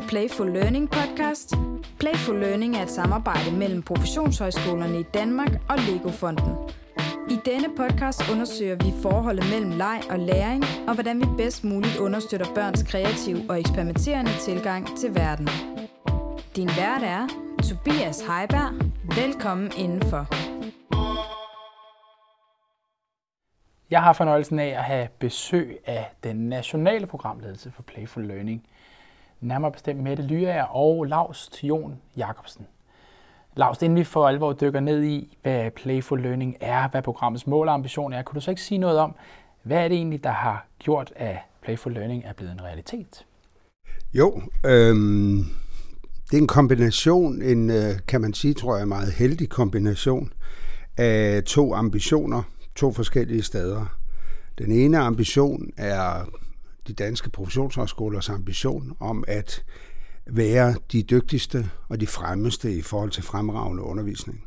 til Playful Learning podcast. Playful Learning er et samarbejde mellem professionshøjskolerne i Danmark og Lego-fonden. I denne podcast undersøger vi forholdet mellem leg og læring, og hvordan vi bedst muligt understøtter børns kreative og eksperimenterende tilgang til verden. Din vært er Tobias Heiberg. Velkommen indenfor. Jeg har fornøjelsen af at have besøg af den nationale programledelse for Playful Learning. Nærmere bestemt Mette Lyager og Lars Thion Jacobsen. Lars, inden vi for alvor dykker ned i, hvad Playful Learning er, hvad programmets mål og ambition er, kunne du så ikke sige noget om, hvad er det egentlig, der har gjort, at Playful Learning er blevet en realitet? Jo, øhm, det er en kombination, en, øh, kan man sige, tror jeg, meget heldig kombination af to ambitioner, to forskellige steder. Den ene ambition er de danske professionshøjskolers ambition om at være de dygtigste og de fremmeste i forhold til fremragende undervisning.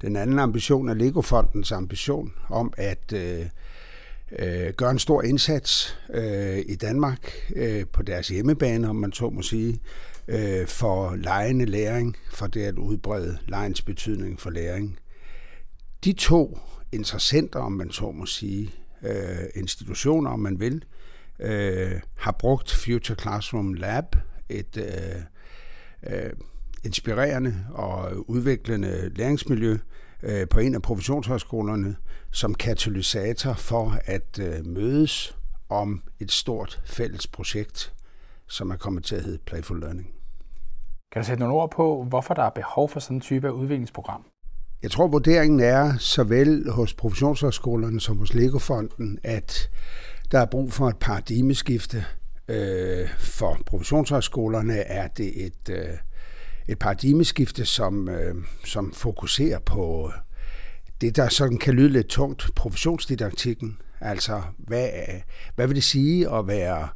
Den anden ambition er Legofondens ambition om at øh, øh, gøre en stor indsats øh, i Danmark øh, på deres hjemmebane, om man så må sige, øh, for lejende læring, for det at udbrede lejens betydning for læring. De to interessenter, om man så må sige, øh, institutioner, om man vil, øh, har brugt Future Classroom Lab, et øh, øh, inspirerende og udviklende læringsmiljø øh, på en af professionshøjskolerne som katalysator for at øh, mødes om et stort fælles projekt, som er kommet til at hedde Playful Learning. Kan du sætte nogle ord på, hvorfor der er behov for sådan en type af udviklingsprogram? Jeg tror, vurderingen er såvel hos professionshøjskolerne som hos Legofonden, at der er brug for et paradigmeskifte. Øh, for professionshøjskolerne er det et, øh, et paradigmeskifte, som, øh, som fokuserer på det, der sådan kan lyde lidt tungt, professionsdidaktikken. Altså, hvad, hvad vil det sige at være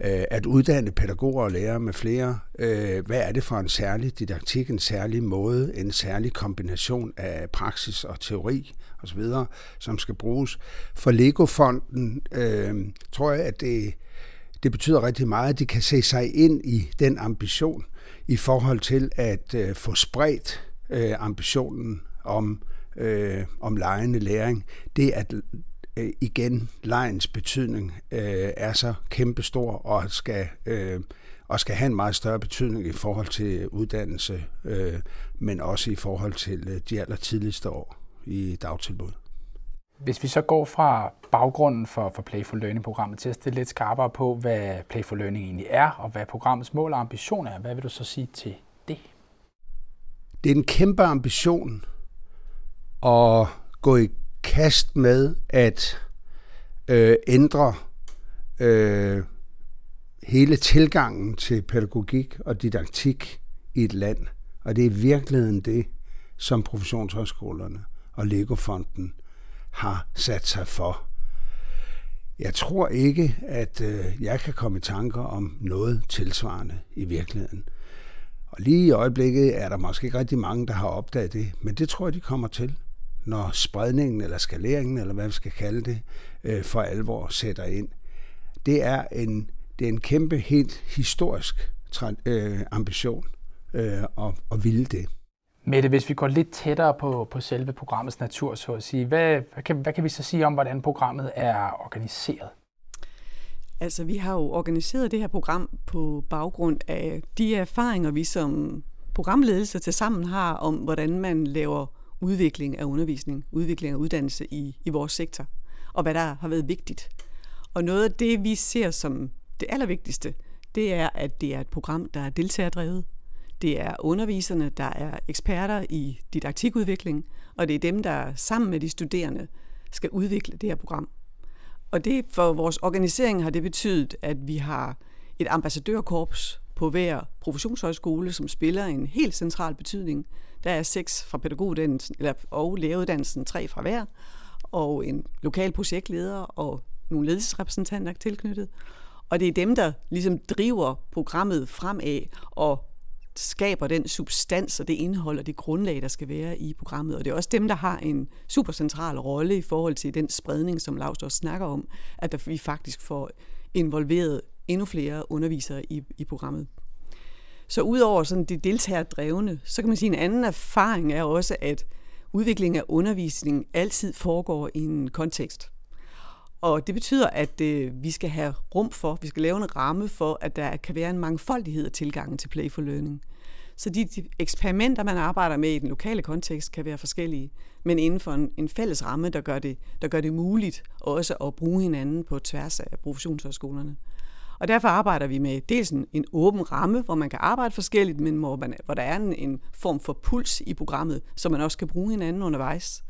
Øh, at uddanne pædagoger og lærere med flere. Øh, hvad er det for en særlig didaktik, en særlig måde, en særlig kombination af praksis og teori osv., som skal bruges. For Lego-fonden øh, tror jeg, at det, det betyder rigtig meget, at de kan se sig ind i den ambition i forhold til at øh, få spredt øh, ambitionen om, øh, om lejende læring. Det at øh, igen lejens betydning øh, er så kæmpestor og skal, øh, og skal have en meget større betydning i forhold til uddannelse, øh, men også i forhold til øh, de aller tidligste år i dagtilbud. Hvis vi så går fra baggrunden for, for Playful Learning-programmet til at stille lidt skarpere på, hvad Playful Learning egentlig er, og hvad programmets mål og ambition er, hvad vil du så sige til det? Det er en kæmpe ambition at gå i kast med at øh, ændre øh, hele tilgangen til pædagogik og didaktik i et land. Og det er i virkeligheden det, som professionshøjskolerne og Legofonden har sat sig for. Jeg tror ikke, at øh, jeg kan komme i tanker om noget tilsvarende i virkeligheden. Og lige i øjeblikket er der måske ikke rigtig mange, der har opdaget det, men det tror jeg, de kommer til når spredningen eller skaleringen, eller hvad vi skal kalde det, øh, for alvor sætter ind. Det er en, det er en kæmpe, helt historisk øh, ambition øh, at, at ville det. Mette, hvis vi går lidt tættere på, på selve programmets natur, så at sige, hvad, hvad, kan, hvad kan vi så sige om, hvordan programmet er organiseret? Altså, vi har jo organiseret det her program på baggrund af de erfaringer, vi som programledelse til sammen har om, hvordan man laver udvikling af undervisning, udvikling af uddannelse i, i vores sektor, og hvad der har været vigtigt. Og noget af det, vi ser som det allervigtigste, det er, at det er et program, der er deltagerdrevet. Det er underviserne, der er eksperter i didaktikudvikling, og det er dem, der sammen med de studerende skal udvikle det her program. Og det for vores organisering har det betydet, at vi har et ambassadørkorps på hver professionshøjskole, som spiller en helt central betydning. Der er seks fra pædagoguddannelsen, eller, og læreruddannelsen, tre fra hver, og en lokal projektleder og nogle ledelsesrepræsentanter tilknyttet. Og det er dem, der ligesom driver programmet fremad og skaber den substans og det indhold og det grundlag, der skal være i programmet. Og det er også dem, der har en supercentral rolle i forhold til den spredning, som Lars også snakker om, at vi faktisk får involveret endnu flere undervisere i, i programmet. Så udover sådan det deltagerdrevne, så kan man sige, at en anden erfaring er også, at udviklingen af undervisning altid foregår i en kontekst. Og det betyder, at øh, vi skal have rum for, vi skal lave en ramme for, at der kan være en mangfoldighed af tilgangen til Playful Learning. Så de, de eksperimenter, man arbejder med i den lokale kontekst, kan være forskellige, men inden for en, en fælles ramme, der gør, det, der gør det muligt også at bruge hinanden på tværs af professionshøjskolerne. Og derfor arbejder vi med dels en, en åben ramme, hvor man kan arbejde forskelligt, men hvor, man, hvor der er en, en form for puls i programmet, så man også kan bruge hinanden undervejs.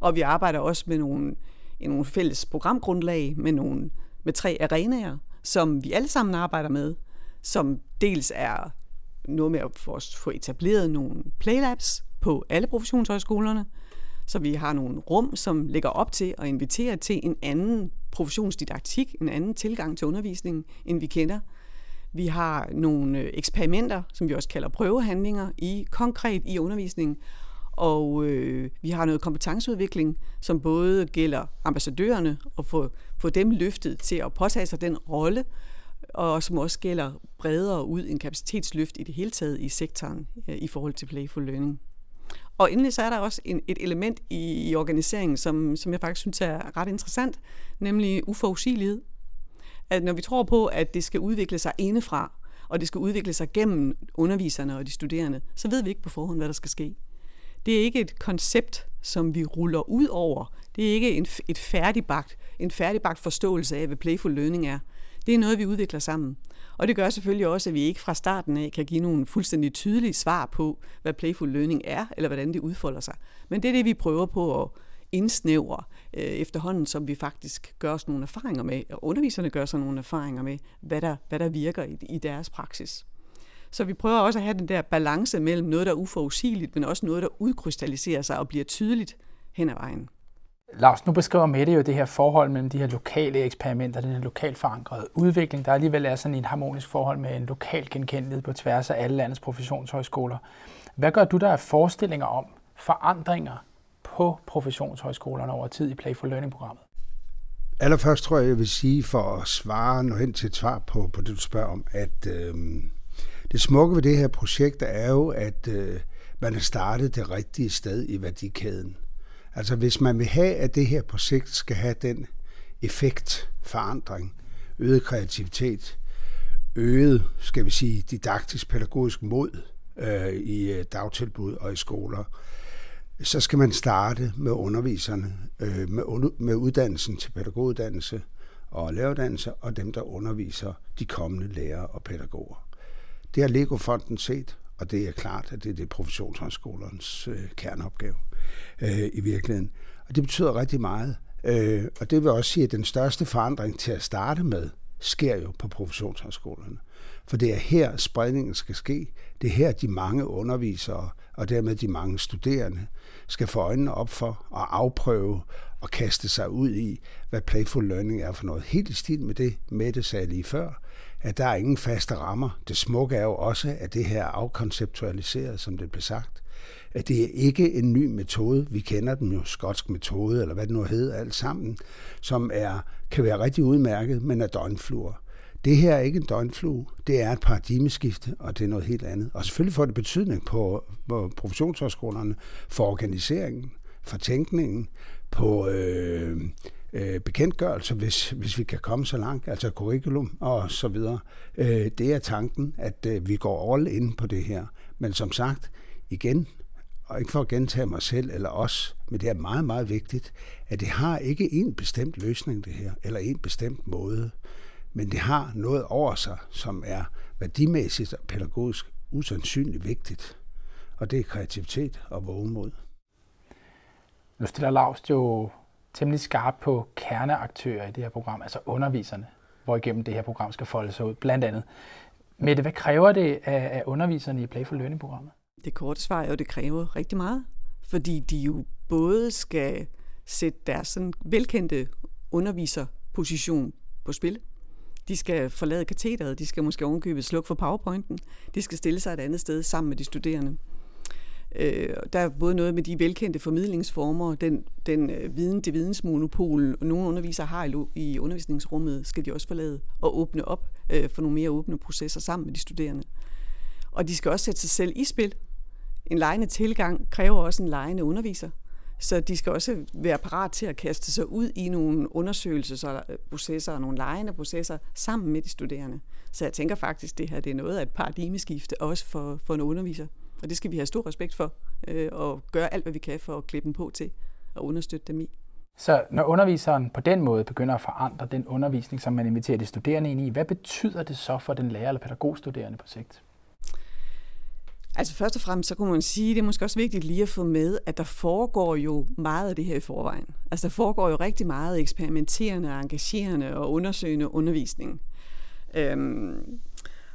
Og vi arbejder også med nogle, en, nogle fælles programgrundlag med, nogle, med tre arenaer, som vi alle sammen arbejder med, som dels er noget med at få etableret nogle playlabs på alle professionshøjskolerne, så vi har nogle rum, som ligger op til at invitere til en anden professionsdidaktik, en anden tilgang til undervisningen, end vi kender. Vi har nogle øh, eksperimenter, som vi også kalder prøvehandlinger, i konkret i undervisningen, og øh, vi har noget kompetenceudvikling, som både gælder ambassadørerne og få, få dem løftet til at påtage sig den rolle, og som også gælder bredere ud en kapacitetsløft i det hele taget i sektoren øh, i forhold til Playful Learning. Og endelig så er der også en, et element i, i organiseringen, som, som jeg faktisk synes er ret interessant, nemlig uforudsigelighed. At når vi tror på, at det skal udvikle sig indefra, og det skal udvikle sig gennem underviserne og de studerende, så ved vi ikke på forhånd, hvad der skal ske. Det er ikke et koncept, som vi ruller ud over. Det er ikke en, et færdigbagt, en færdigbagt forståelse af, hvad playful learning er. Det er noget, vi udvikler sammen. Og det gør selvfølgelig også, at vi ikke fra starten af kan give nogle fuldstændig tydelige svar på, hvad playful learning er, eller hvordan det udfolder sig. Men det er det, vi prøver på at indsnævre øh, efterhånden, som vi faktisk gør os nogle erfaringer med, og underviserne gør sig nogle erfaringer med, hvad der, hvad der virker i, i deres praksis. Så vi prøver også at have den der balance mellem noget, der er uforudsigeligt, men også noget, der udkrystalliserer sig og bliver tydeligt hen ad vejen. Lars, nu beskriver Mette jo det her forhold mellem de her lokale eksperimenter, den her lokalt forankrede udvikling, der alligevel er sådan en harmonisk forhold med en lokal genkendelighed på tværs af alle landets professionshøjskoler. Hvad gør du der af forestillinger om forandringer på professionshøjskolerne over tid i Play for Learning-programmet? Allerførst tror jeg, jeg vil sige, for at svare nu hen til et svar på, på det, du spørger om, at øh, det smukke ved det her projekt er jo, at øh, man har startet det rigtige sted i værdikæden. Altså hvis man vil have, at det her projekt skal have den effekt, forandring, øget kreativitet, øget, skal vi sige, didaktisk pædagogisk mod øh, i øh, dagtilbud og i skoler, så skal man starte med underviserne, øh, med, med uddannelsen til pædagoguddannelse og læreruddannelse, og dem, der underviser de kommende lærere og pædagoger. Det har Lego-fonden set, og det er klart, at det er det professionshøjskolernes øh, kerneopgave øh, i virkeligheden. Og det betyder rigtig meget. Øh, og det vil også sige, at den største forandring til at starte med, sker jo på professionshøjskolerne. For det er her spredningen skal ske. Det er her de mange undervisere og dermed de mange studerende skal få øjnene op for at afprøve og kaste sig ud i, hvad playful learning er for noget. Helt i stil med det, Mette sagde lige før, at der er ingen faste rammer. Det smukke er jo også, at det her er afkonceptualiseret, som det blev sagt. At det er ikke en ny metode. Vi kender den jo, skotsk metode, eller hvad det nu hedder, alt sammen, som er, kan være rigtig udmærket, men er døgnfluer. Det her er ikke en døgnflue, det er et paradigmeskifte, og det er noget helt andet. Og selvfølgelig får det betydning på, på professionshøjskolerne for organiseringen, for tænkningen, på øh, øh, bekendtgørelse, hvis, hvis vi kan komme så langt, altså curriculum og så videre. Øh, det er tanken, at øh, vi går all in på det her. Men som sagt, igen, og ikke for at gentage mig selv eller os, men det er meget, meget vigtigt, at det har ikke en bestemt løsning, det her, eller en bestemt måde, men det har noget over sig, som er værdimæssigt og pædagogisk usandsynligt vigtigt. Og det er kreativitet og vågemod. Nu stiller Lars jo temmelig skarpt på kerneaktører i det her program, altså underviserne, hvor igennem det her program skal folde sig ud, blandt andet. Mette, hvad kræver det af underviserne i Playful Learning-programmet? Det korte svar er jo, at det kræver rigtig meget, fordi de jo både skal sætte deres sådan velkendte underviserposition på spil. De skal forlade katedret, de skal måske ovenkøbet slukke for powerpointen, de skal stille sig et andet sted sammen med de studerende. Øh, der er både noget med de velkendte formidlingsformer, den, den øh, viden, det vidensmonopol, nogle undervisere har i, i undervisningsrummet, skal de også forlade og åbne op øh, for nogle mere åbne processer sammen med de studerende. Og de skal også sætte sig selv i spil. En lejende tilgang kræver også en lejende underviser. Så de skal også være parat til at kaste sig ud i nogle undersøgelsesprocesser øh, og nogle lejende processer sammen med de studerende. Så jeg tænker faktisk, at det her det er noget af et paradigmeskifte også for, for en underviser. Og det skal vi have stor respekt for, øh, og gøre alt, hvad vi kan for at klippe dem på til og understøtte dem i. Så når underviseren på den måde begynder at forandre den undervisning, som man inviterer de studerende ind i, hvad betyder det så for den lærer- eller pædagogstuderende på sigt? Altså først og fremmest, så kunne man sige, det er måske også vigtigt lige at få med, at der foregår jo meget af det her i forvejen. Altså der foregår jo rigtig meget eksperimenterende, engagerende og undersøgende undervisning. Øhm,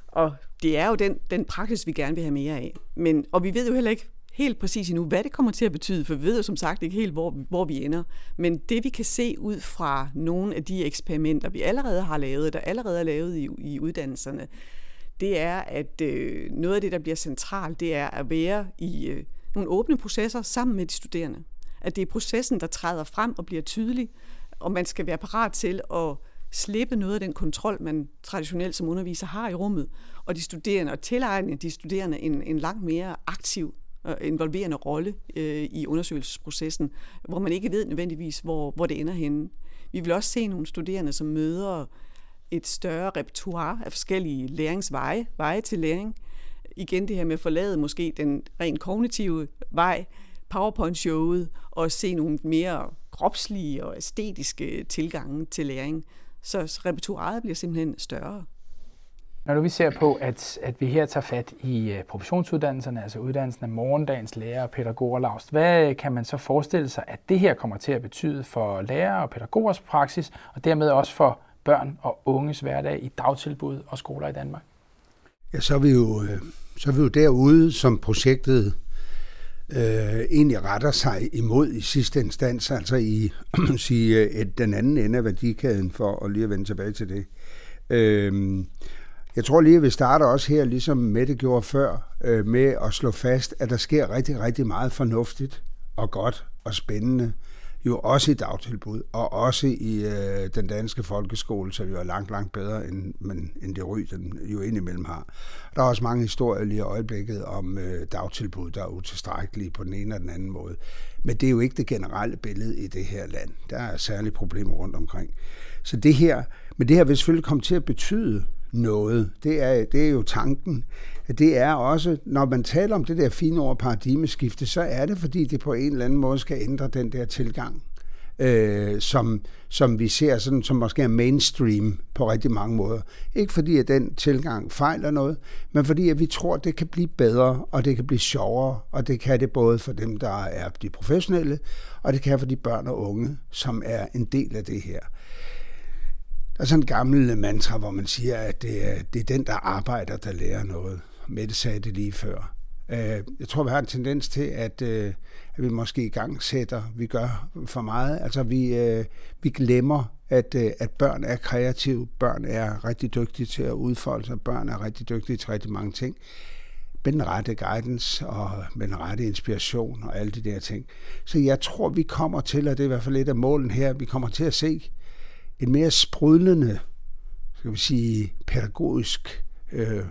og det er jo den, den praksis, vi gerne vil have mere af. Men, og vi ved jo heller ikke helt præcis endnu, hvad det kommer til at betyde, for vi ved jo som sagt ikke helt, hvor, hvor vi ender. Men det vi kan se ud fra nogle af de eksperimenter, vi allerede har lavet, der allerede er lavet i, i uddannelserne, det er, at øh, noget af det, der bliver centralt, det er at være i øh, nogle åbne processer sammen med de studerende. At det er processen, der træder frem og bliver tydelig, og man skal være parat til at slippe noget af den kontrol, man traditionelt som underviser har i rummet, og de studerende, og tilegne de studerende en, en langt mere aktiv og involverende rolle øh, i undersøgelsesprocessen, hvor man ikke ved nødvendigvis, hvor, hvor det ender henne. Vi vil også se nogle studerende, som møder et større repertoire af forskellige læringsveje, veje til læring. Igen det her med at forlade måske den rent kognitive vej, PowerPoint-showet, og se nogle mere kropslige og æstetiske tilgange til læring. Så repertoireet bliver simpelthen større. Når nu vi ser på, at, at vi her tager fat i øh, professionsuddannelserne, altså uddannelsen af morgendagens lærer og pædagoger, Laust, hvad øh, kan man så forestille sig, at det her kommer til at betyde for lærere og pædagogers praksis, og dermed også for børn og unges hverdag i dagtilbud og skoler i Danmark? Ja, så er vi jo, øh, så er vi jo derude, som projektet øh, egentlig retter sig imod i sidste instans, altså i sige, øh, et, den anden ende af værdikæden, for at lige at vende tilbage til det. Øh, jeg tror lige, at vi starter også her, ligesom Mette gjorde før, øh, med at slå fast, at der sker rigtig, rigtig meget fornuftigt og godt og spændende jo også i dagtilbud, og også i øh, den danske folkeskole, så vi er langt, langt bedre, end, men, end det ry, den jo indimellem har. Der er også mange historier lige i øjeblikket om øh, dagtilbud, der er utilstrækkelige på den ene eller den anden måde. Men det er jo ikke det generelle billede i det her land. Der er særlige problemer rundt omkring. Så det her, men det her vil selvfølgelig komme til at betyde noget. Det er, det er jo tanken. Det er også, når man taler om det der fine ord paradigmeskifte, så er det, fordi det på en eller anden måde skal ændre den der tilgang, øh, som, som vi ser sådan, som måske er mainstream på rigtig mange måder. Ikke fordi, at den tilgang fejler noget, men fordi, at vi tror, at det kan blive bedre, og det kan blive sjovere, og det kan det både for dem, der er de professionelle, og det kan for de børn og unge, som er en del af det her. Der er sådan en gammel mantra, hvor man siger, at det er, det er den, der arbejder, der lærer noget. Mette sagde det lige før. Øh, jeg tror, vi har en tendens til, at, øh, at vi måske i gang sætter, vi gør for meget. Altså, vi, øh, vi glemmer, at, at børn er kreative, børn er rigtig dygtige til at udfolde sig, børn er rigtig dygtige til rigtig mange ting med den rette guidance og med den rette inspiration og alle de der ting. Så jeg tror, vi kommer til, og det er i hvert fald et af målen her, vi kommer til at se en mere sprudlende, skal vi sige, pædagogisk øh,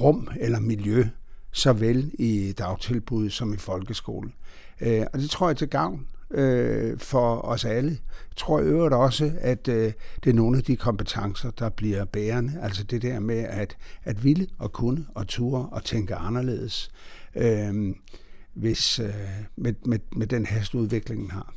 rum eller miljø, såvel i dagtilbud som i folkeskolen. Øh, og det tror jeg er til gavn øh, for os alle. Jeg tror i øvrigt også, at øh, det er nogle af de kompetencer, der bliver bærende. Altså det der med at, at ville og kunne og ture og tænke anderledes, øh, hvis, øh, med, med, med den hast udviklingen har.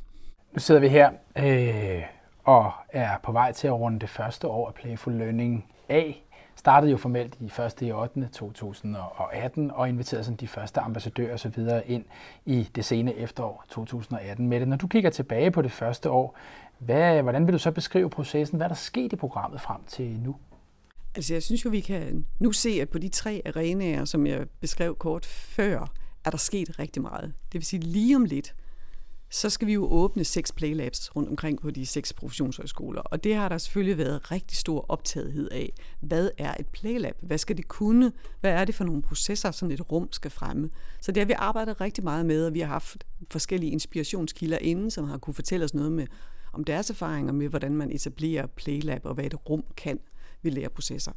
Nu sidder vi her øh, og er på vej til at runde det første år af Playful Learning af. Startede jo formelt i 1. i 8. 2018 og inviterede sådan de første ambassadører osv. ind i det sene efterår 2018. Mette, når du kigger tilbage på det første år, hvad, hvordan vil du så beskrive processen? Hvad er der sket i programmet frem til nu? Altså jeg synes jo, vi kan nu se, at på de tre arenaer, som jeg beskrev kort før, er der sket rigtig meget. Det vil sige lige om lidt, så skal vi jo åbne seks playlabs rundt omkring på de seks professionshøjskoler. Og det har der selvfølgelig været rigtig stor optagethed af. Hvad er et playlab? Hvad skal det kunne? Hvad er det for nogle processer, sådan et rum skal fremme? Så det har vi arbejdet rigtig meget med, og vi har haft forskellige inspirationskilder inden, som har kunne fortælle os noget med, om deres erfaringer med, hvordan man etablerer playlab, og hvad et rum kan ved læreprocesser.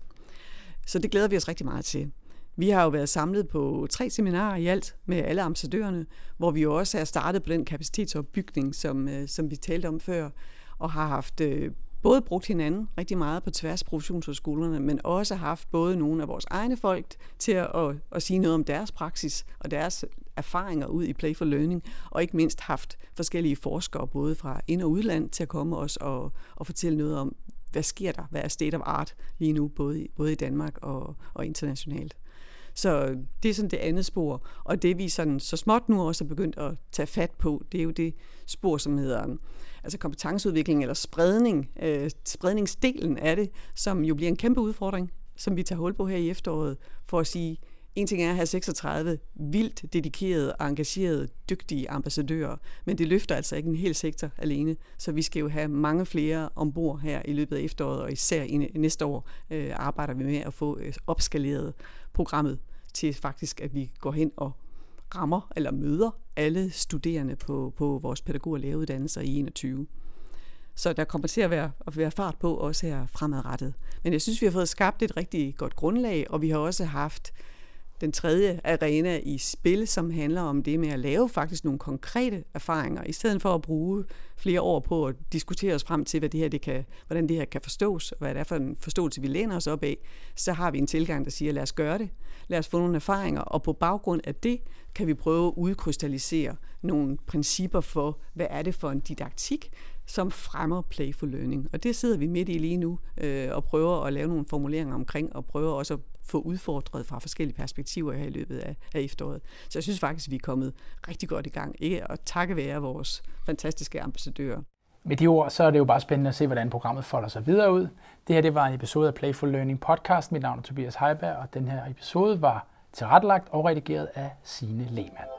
Så det glæder vi os rigtig meget til. Vi har jo været samlet på tre seminarer i alt med alle ambassadørerne, hvor vi jo også er startet på den kapacitetsopbygning, som, øh, som vi talte om før, og har haft øh, både brugt hinanden rigtig meget på tværs af professionshøjskolerne, men også haft både nogle af vores egne folk til at, at, at sige noget om deres praksis og deres erfaringer ud i Play for Learning, og ikke mindst haft forskellige forskere, både fra ind- og udland, til at komme os og, og fortælle noget om, hvad sker der, hvad er state of art lige nu, både, både i Danmark og, og internationalt. Så det er sådan det andet spor. Og det vi sådan så småt nu også er begyndt at tage fat på, det er jo det spor, som hedder um, altså kompetenceudvikling eller spredning, øh, spredningsdelen af det, som jo bliver en kæmpe udfordring, som vi tager hul på her i efteråret, for at sige, en ting er at have 36 vildt dedikerede, engagerede, dygtige ambassadører, men det løfter altså ikke en hel sektor alene, så vi skal jo have mange flere ombord her i løbet af efteråret, og især i næste år øh, arbejder vi med at få øh, opskaleret programmet til faktisk, at vi går hen og rammer eller møder alle studerende på, på vores pædagog- og læreruddannelser i 21. Så der kommer til at være, at være fart på også her fremadrettet. Men jeg synes, vi har fået skabt et rigtig godt grundlag, og vi har også haft den tredje arena i spil, som handler om det med at lave faktisk nogle konkrete erfaringer, i stedet for at bruge flere år på at diskutere os frem til, hvad det her, det kan, hvordan det her kan forstås, og hvad det er for en forståelse, vi læner os op af, så har vi en tilgang, der siger, lad os gøre det, lad os få nogle erfaringer, og på baggrund af det kan vi prøve at udkrystallisere nogle principper for, hvad er det for en didaktik, som fremmer playful learning. Og det sidder vi midt i lige nu øh, og prøver at lave nogle formuleringer omkring, og prøver også at få udfordret fra forskellige perspektiver her i løbet af, af efteråret. Så jeg synes faktisk, at vi er kommet rigtig godt i gang. Ikke? Og takke være vores fantastiske ambassadører. Med de ord, så er det jo bare spændende at se, hvordan programmet folder sig videre ud. Det her det var en episode af Playful Learning Podcast. Mit navn er Tobias Heiberg, og den her episode var tilrettelagt og redigeret af Sine Lehmann.